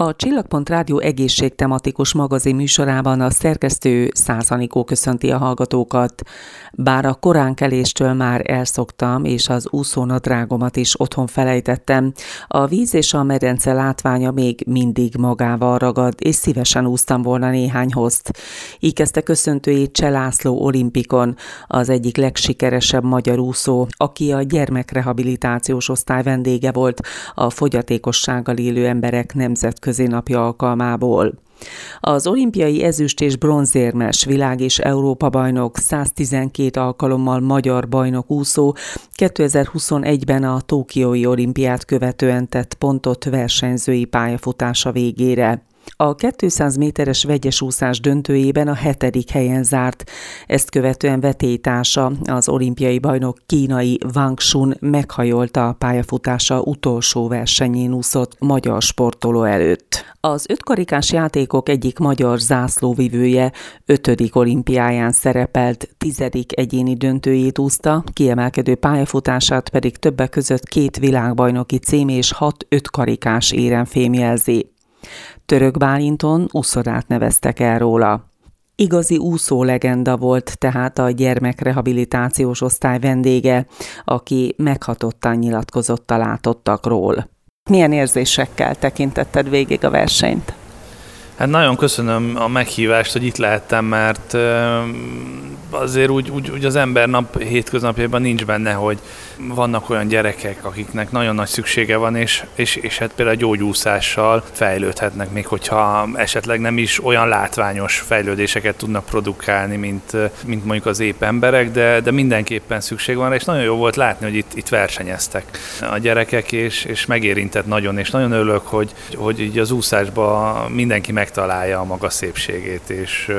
A Csillagpont Rádió egészségtematikus magazin műsorában a szerkesztő Százanikó köszönti a hallgatókat. Bár a koránkeléstől már elszoktam, és az úszónadrágomat is otthon felejtettem, a víz és a medence látványa még mindig magával ragad, és szívesen úsztam volna néhány hozt. Így kezdte köszöntőjét Cselászló olimpikon, az egyik legsikeresebb magyar úszó, aki a gyermekrehabilitációs osztály vendége volt a fogyatékossággal élő emberek nemzetközi napja alkalmából. Az olimpiai ezüst és bronzérmes világ és Európa bajnok 112 alkalommal magyar bajnok úszó 2021-ben a Tókiói olimpiát követően tett pontot versenyzői pályafutása végére. A 200 méteres vegyes úszás döntőjében a hetedik helyen zárt. Ezt követően vetétása az olimpiai bajnok kínai Wang Shun meghajolta a pályafutása utolsó versenyén úszott magyar sportoló előtt. Az ötkarikás játékok egyik magyar zászlóvivője ötödik olimpiáján szerepelt, tizedik egyéni döntőjét úszta, kiemelkedő pályafutását pedig többek között két világbajnoki cím és hat ötkarikás éren fémjelzi. Török Bálinton úszodát neveztek el róla. Igazi úszó legenda volt tehát a gyermekrehabilitációs osztály vendége, aki meghatottan nyilatkozott a látottakról. Milyen érzésekkel tekintetted végig a versenyt? Hát nagyon köszönöm a meghívást, hogy itt lehettem, mert azért úgy, úgy, úgy az ember nap hétköznapjában nincs benne, hogy vannak olyan gyerekek, akiknek nagyon nagy szüksége van, és, és, és hát például gyógyúszással fejlődhetnek, még hogyha esetleg nem is olyan látványos fejlődéseket tudnak produkálni, mint, mint mondjuk az épp emberek, de, de mindenképpen szükség van, és nagyon jó volt látni, hogy itt, itt versenyeztek a gyerekek, és, és megérintett nagyon, és nagyon örülök, hogy, hogy így az úszásban mindenki megtalálja a maga szépségét, és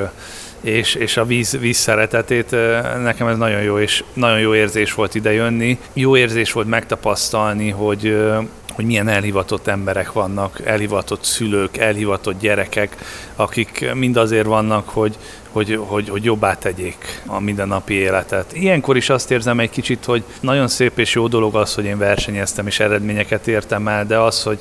és, és a víz, víz szeretetét, nekem ez nagyon jó, és nagyon jó érzés volt ide jönni. Jó érzés volt megtapasztalni, hogy, hogy milyen elhivatott emberek vannak, elhivatott szülők, elhivatott gyerekek, akik mind azért vannak, hogy, hogy, hogy, hogy jobbá tegyék a mindennapi életet. Ilyenkor is azt érzem egy kicsit, hogy nagyon szép és jó dolog az, hogy én versenyeztem és eredményeket értem el, de az, hogy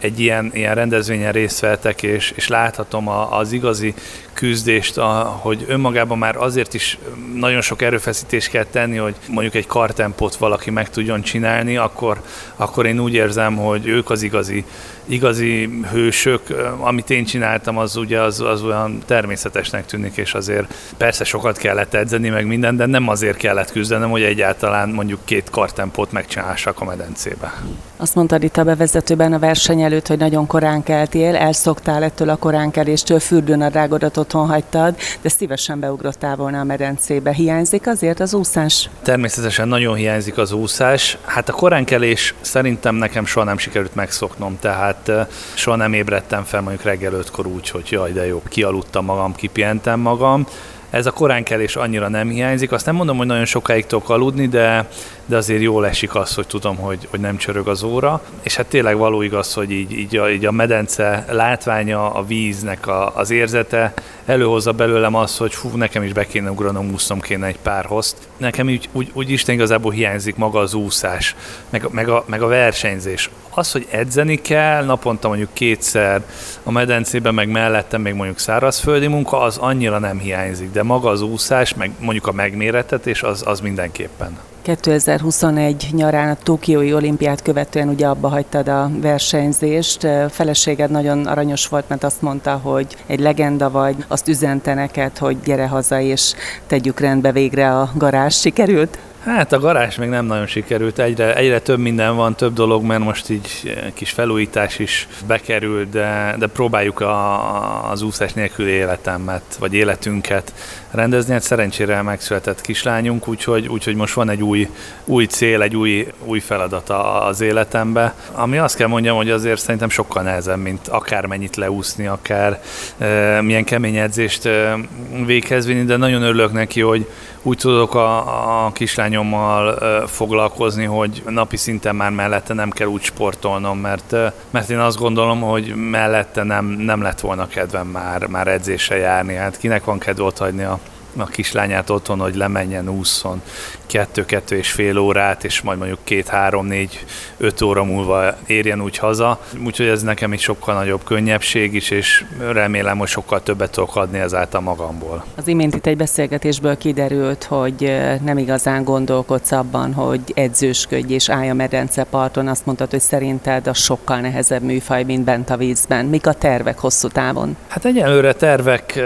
egy ilyen, ilyen rendezvényen részt vettek, és, és láthatom a, az igazi küzdést, a, hogy önmagában már azért is nagyon sok erőfeszítést kell tenni, hogy mondjuk egy kartempot valaki meg tudjon csinálni, akkor, akkor én úgy érzem, hogy ők az igazi, igazi hősök. Amit én csináltam, az ugye az, az olyan természetesnek tűnik, és azért persze sokat kellett edzeni, meg minden, de nem azért kellett küzdenem, hogy egyáltalán mondjuk két kartempót megcsinálsak a medencébe. Azt mondtad itt a bevezetőben a verseny előtt, hogy nagyon korán keltél, elszoktál ettől a koránkeléstől, fürdőnadrágodat otthon hagytad, de szívesen beugrottál volna a medencébe. Hiányzik azért az úszás? Természetesen nagyon hiányzik az úszás. Hát a koránkelés szerintem nekem soha nem sikerült megszoknom, tehát soha nem ébredtem fel mondjuk reggel ötkor úgy, hogy jaj, de jó, kialudtam magam, kipihentem magam. Ez a koránkelés annyira nem hiányzik. Azt nem mondom, hogy nagyon sokáig tudok aludni, de de azért jól esik az, hogy tudom, hogy, hogy nem csörög az óra, és hát tényleg való igaz, hogy így, így, a, így a medence látványa, a víznek a, az érzete előhozza belőlem azt, hogy fú, nekem is be kéne ugranom, úsznom kéne egy pár hozt. Nekem úgy, úgy, úgy Isten igazából hiányzik maga az úszás, meg, meg, a, meg a versenyzés. Az, hogy edzeni kell, naponta mondjuk kétszer a medencében, meg mellettem még mondjuk szárazföldi munka, az annyira nem hiányzik, de maga az úszás, meg mondjuk a megméretetés, az, az mindenképpen. 2021 nyarán a Tokiói olimpiát követően ugye abba hagytad a versenyzést. Feleséged nagyon aranyos volt, mert azt mondta, hogy egy legenda vagy, azt üzente neked, hogy gyere haza és tegyük rendbe végre a garázs. Sikerült? Hát a garázs még nem nagyon sikerült, egyre, egyre több minden van, több dolog, mert most így kis felújítás is bekerül, de, de próbáljuk a, az úszás nélküli életemet, vagy életünket rendezni. Hát szerencsére megszületett kislányunk, úgyhogy, úgyhogy most van egy új, új cél, egy új, új feladat az életembe, ami azt kell mondjam, hogy azért szerintem sokkal nehezebb, mint akármennyit leúszni, akár e, milyen kemény edzést e, véghez vinni, de nagyon örülök neki, hogy úgy tudok a, a kislányommal e, foglalkozni, hogy napi szinten már mellette nem kell úgy sportolnom, mert, mert én azt gondolom, hogy mellette nem, nem lett volna kedvem már, már edzésre járni. Hát kinek van kedve ott hagyni a a kislányát otthon, hogy lemenjen úszon kettő-kettő és fél órát, és majd mondjuk két-három-négy, öt óra múlva érjen úgy haza. Úgyhogy ez nekem is sokkal nagyobb könnyebbség is, és remélem, hogy sokkal többet tudok adni ezáltal magamból. Az imént itt egy beszélgetésből kiderült, hogy nem igazán gondolkodsz abban, hogy edzősködj és állj a medence parton. Azt mondtad, hogy szerinted a sokkal nehezebb műfaj, mint bent a vízben. Mik a tervek hosszú távon? Hát egyelőre tervek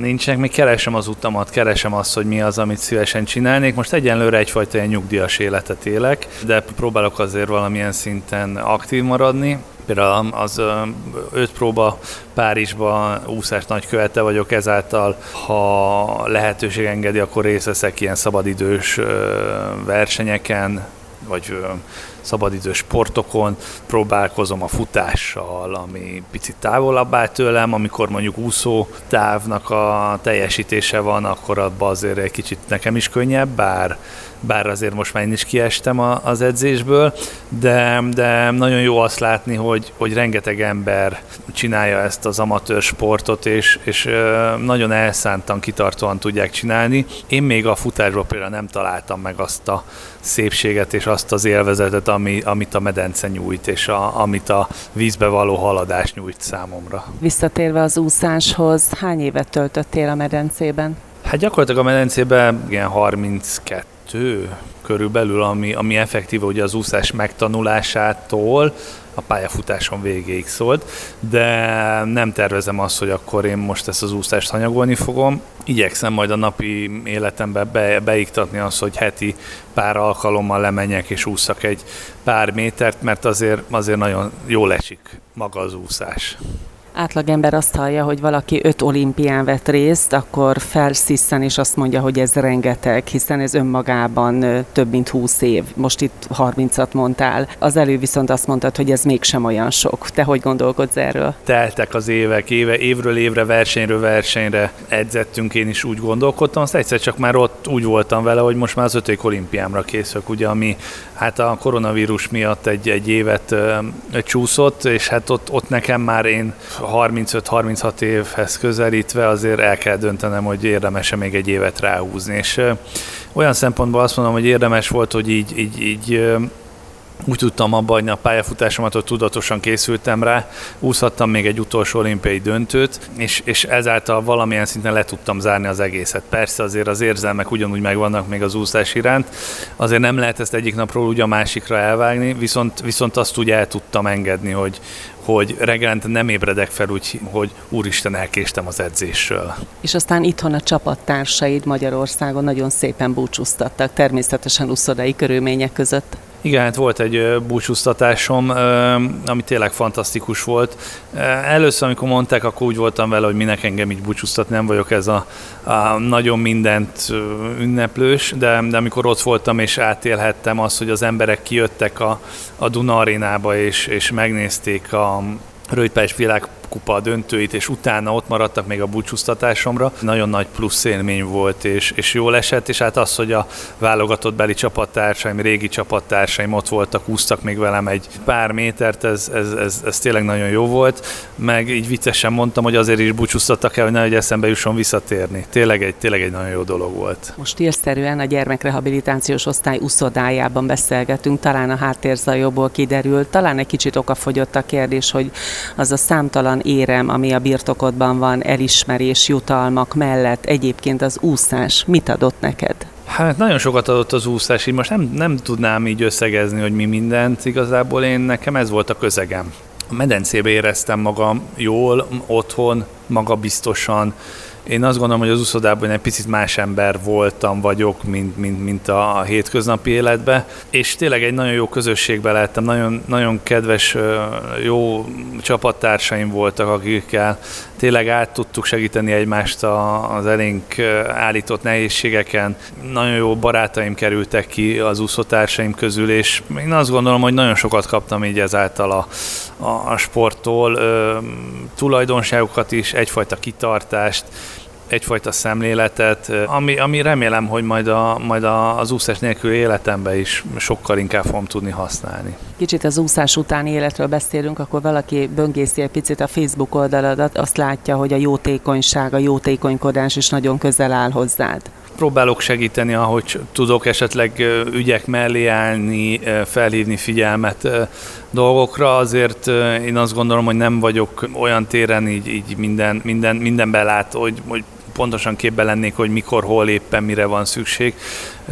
nincsenek, még keresem az utamat, keresem azt, hogy mi az, amit szívesen csinálnék. Most egyenlőre egyfajta ilyen nyugdíjas életet élek, de próbálok azért valamilyen szinten aktív maradni. Például az öt próba Párizsba úszás nagykövete vagyok, ezáltal ha lehetőség engedi, akkor részt veszek ilyen szabadidős versenyeken, vagy szabadidős sportokon, próbálkozom a futással, ami picit távolabb áll tőlem, amikor mondjuk úszó távnak a teljesítése van, akkor abban azért egy kicsit nekem is könnyebb, bár, bár azért most már én is kiestem a, az edzésből, de, de nagyon jó azt látni, hogy, hogy rengeteg ember csinálja ezt az amatőr sportot, és, és nagyon elszántan, kitartóan tudják csinálni. Én még a futásban például nem találtam meg azt a szépséget és azt az élvezetet, ami, amit a medence nyújt, és a, amit a vízbe való haladás nyújt számomra. Visszatérve az úszáshoz, hány évet töltöttél a medencében? Hát gyakorlatilag a medencében ilyen 32 körülbelül, ami, ami effektíve ugye az úszás megtanulásától a pályafutáson végéig szólt, de nem tervezem azt, hogy akkor én most ezt az úszást hanyagolni fogom. Igyekszem majd a napi életembe be, beiktatni azt, hogy heti pár alkalommal lemenjek és úszak egy pár métert, mert azért, azért nagyon jól esik maga az úszás átlagember azt hallja, hogy valaki öt olimpián vett részt, akkor felsziszen és azt mondja, hogy ez rengeteg, hiszen ez önmagában több mint 20 év. Most itt 30-at mondtál. Az elő viszont azt mondtad, hogy ez mégsem olyan sok. Te hogy gondolkodsz erről? Teltek az évek, éve, évről évre, versenyről versenyre edzettünk, én is úgy gondolkodtam, azt egyszer csak már ott úgy voltam vele, hogy most már az ötödik olimpiámra készülök, ugye, ami hát a koronavírus miatt egy, egy évet ö, csúszott, és hát ott, ott nekem már én 35-36 évhez közelítve azért el kell döntenem, hogy érdemes-e még egy évet ráhúzni. És olyan szempontból azt mondom, hogy érdemes volt, hogy így, így, így úgy tudtam abba a pályafutásomat, hogy tudatosan készültem rá, úszhattam még egy utolsó olimpiai döntőt, és, és ezáltal valamilyen szinten le tudtam zárni az egészet. Persze azért az érzelmek ugyanúgy megvannak még az úszás iránt, azért nem lehet ezt egyik napról úgy a másikra elvágni, viszont, viszont azt úgy el tudtam engedni, hogy, hogy reggelente nem ébredek fel úgy, hogy úristen, elkéstem az edzésről. És aztán itthon a csapattársaid Magyarországon nagyon szépen búcsúztattak, természetesen uszodai körülmények között. Igen, hát volt egy búcsúztatásom, ami tényleg fantasztikus volt. Először, amikor mondták, akkor úgy voltam vele, hogy minek engem így búcsúztatni, nem vagyok ez a, a nagyon mindent ünneplős, de, de amikor ott voltam és átélhettem azt, hogy az emberek kijöttek a, a Duna arénába és, és megnézték a rövidpályás világ kupa döntőit, és utána ott maradtak még a búcsúztatásomra. Nagyon nagy plusz élmény volt, és, és jól esett, és hát az, hogy a válogatott beli csapattársaim, régi csapattársaim ott voltak, úsztak még velem egy pár métert, ez, ez, ez, ez tényleg nagyon jó volt, meg így viccesen mondtam, hogy azért is búcsúztattak el, hogy nehogy eszembe jusson visszatérni. Tényleg egy, tényleg egy nagyon jó dolog volt. Most érszerűen a gyermekrehabilitációs osztály uszodájában beszélgetünk, talán a háttérzajokból kiderült, talán egy kicsit okafogyott a kérdés, hogy az a számtalan érem, ami a birtokodban van, elismerés, jutalmak mellett egyébként az úszás mit adott neked? Hát nagyon sokat adott az úszás, így most nem, nem tudnám így összegezni, hogy mi mindent, igazából én nekem ez volt a közegem. A medencébe éreztem magam jól, otthon, magabiztosan, én azt gondolom, hogy az úszodában egy picit más ember voltam, vagyok, mint, mint, mint a hétköznapi életben, és tényleg egy nagyon jó közösségbe lettem, nagyon, nagyon kedves, jó csapattársaim voltak, akikkel tényleg át tudtuk segíteni egymást az elénk állított nehézségeken. Nagyon jó barátaim kerültek ki az úszótársaim közül, és én azt gondolom, hogy nagyon sokat kaptam így ezáltal a, a, a sporttól, tulajdonságokat is, egyfajta kitartást, egyfajta szemléletet, ami, ami remélem, hogy majd, a, majd a, az úszás nélkül életemben is sokkal inkább fogom tudni használni. Kicsit az úszás utáni életről beszélünk, akkor valaki böngészi egy picit a Facebook oldaladat, azt látja, hogy a jótékonyság, a jótékonykodás is nagyon közel áll hozzád próbálok segíteni, ahogy tudok esetleg ügyek mellé állni, felhívni figyelmet dolgokra, azért én azt gondolom, hogy nem vagyok olyan téren így, így minden, minden, minden belát, hogy, hogy pontosan képbe lennék, hogy mikor, hol éppen mire van szükség,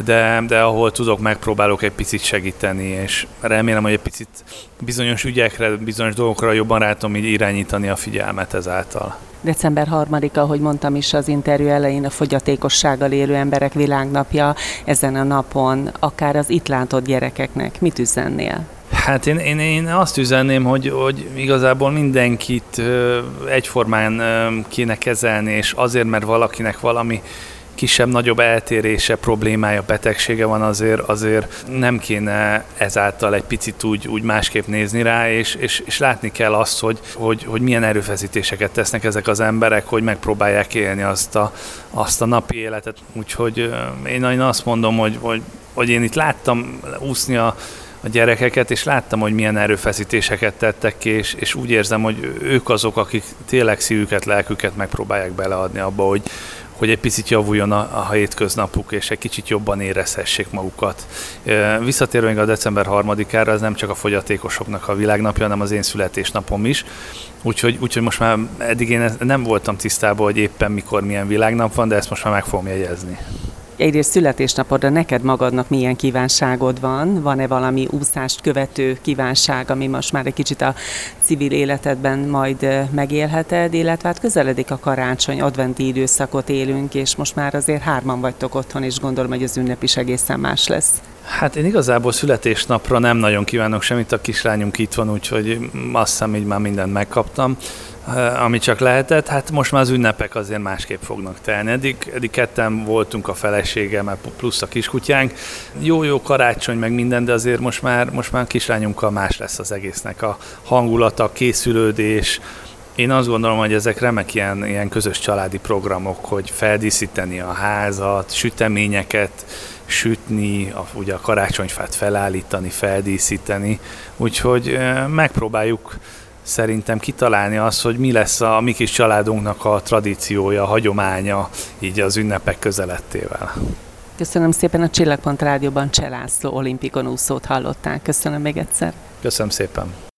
de, de ahol tudok, megpróbálok egy picit segíteni, és remélem, hogy egy picit bizonyos ügyekre, bizonyos dolgokra jobban rá tudom így irányítani a figyelmet ezáltal. December 3-a, ahogy mondtam is az interjú elején, a fogyatékossággal élő emberek világnapja ezen a napon, akár az itt látott gyerekeknek. Mit üzennél? Hát én, én, én azt üzenném, hogy, hogy igazából mindenkit egyformán kéne kezelni, és azért, mert valakinek valami kisebb-nagyobb eltérése, problémája, betegsége van, azért, azért nem kéne ezáltal egy picit úgy, úgy másképp nézni rá, és, és, és látni kell azt, hogy, hogy, hogy milyen erőfeszítéseket tesznek ezek az emberek, hogy megpróbálják élni azt a, azt a napi életet. Úgyhogy én, én azt mondom, hogy, hogy, hogy én itt láttam úszni a a gyerekeket, és láttam, hogy milyen erőfeszítéseket tettek ki, és, és úgy érzem, hogy ők azok, akik tényleg szívüket, lelküket megpróbálják beleadni abba, hogy, hogy egy picit javuljon a, a hétköznapuk, és egy kicsit jobban érezhessék magukat. Visszatérve még a december 3-ára, ez nem csak a fogyatékosoknak a világnapja, hanem az én születésnapom is. Úgyhogy, úgyhogy most már eddig én nem voltam tisztában, hogy éppen mikor milyen világnap van, de ezt most már meg fogom jegyezni egyrészt születésnapodra neked magadnak milyen kívánságod van? Van-e valami úszást követő kívánság, ami most már egy kicsit a civil életedben majd megélheted, illetve hát közeledik a karácsony, adventi időszakot élünk, és most már azért hárman vagytok otthon, és gondolom, hogy az ünnep is egészen más lesz. Hát én igazából születésnapra nem nagyon kívánok semmit, a kislányunk itt van, úgyhogy azt hiszem, így már mindent megkaptam. Eh, ami csak lehetett. Hát most már az ünnepek azért másképp fognak telni. Eddig, eddig ketten voltunk a felesége, plusz a kiskutyánk. Jó-jó karácsony, meg minden, de azért most már, most már a kislányunkkal más lesz az egésznek a hangulata, a készülődés, én azt gondolom, hogy ezek remek ilyen, ilyen közös családi programok, hogy feldíszíteni a házat, süteményeket, sütni, a, ugye a karácsonyfát felállítani, feldíszíteni, úgyhogy megpróbáljuk szerintem kitalálni azt, hogy mi lesz a mi kis családunknak a tradíciója, a hagyománya így az ünnepek közelettével. Köszönöm szépen a Csillagpont Rádióban Cselászló olimpikon úszót hallották. Köszönöm még egyszer. Köszönöm szépen.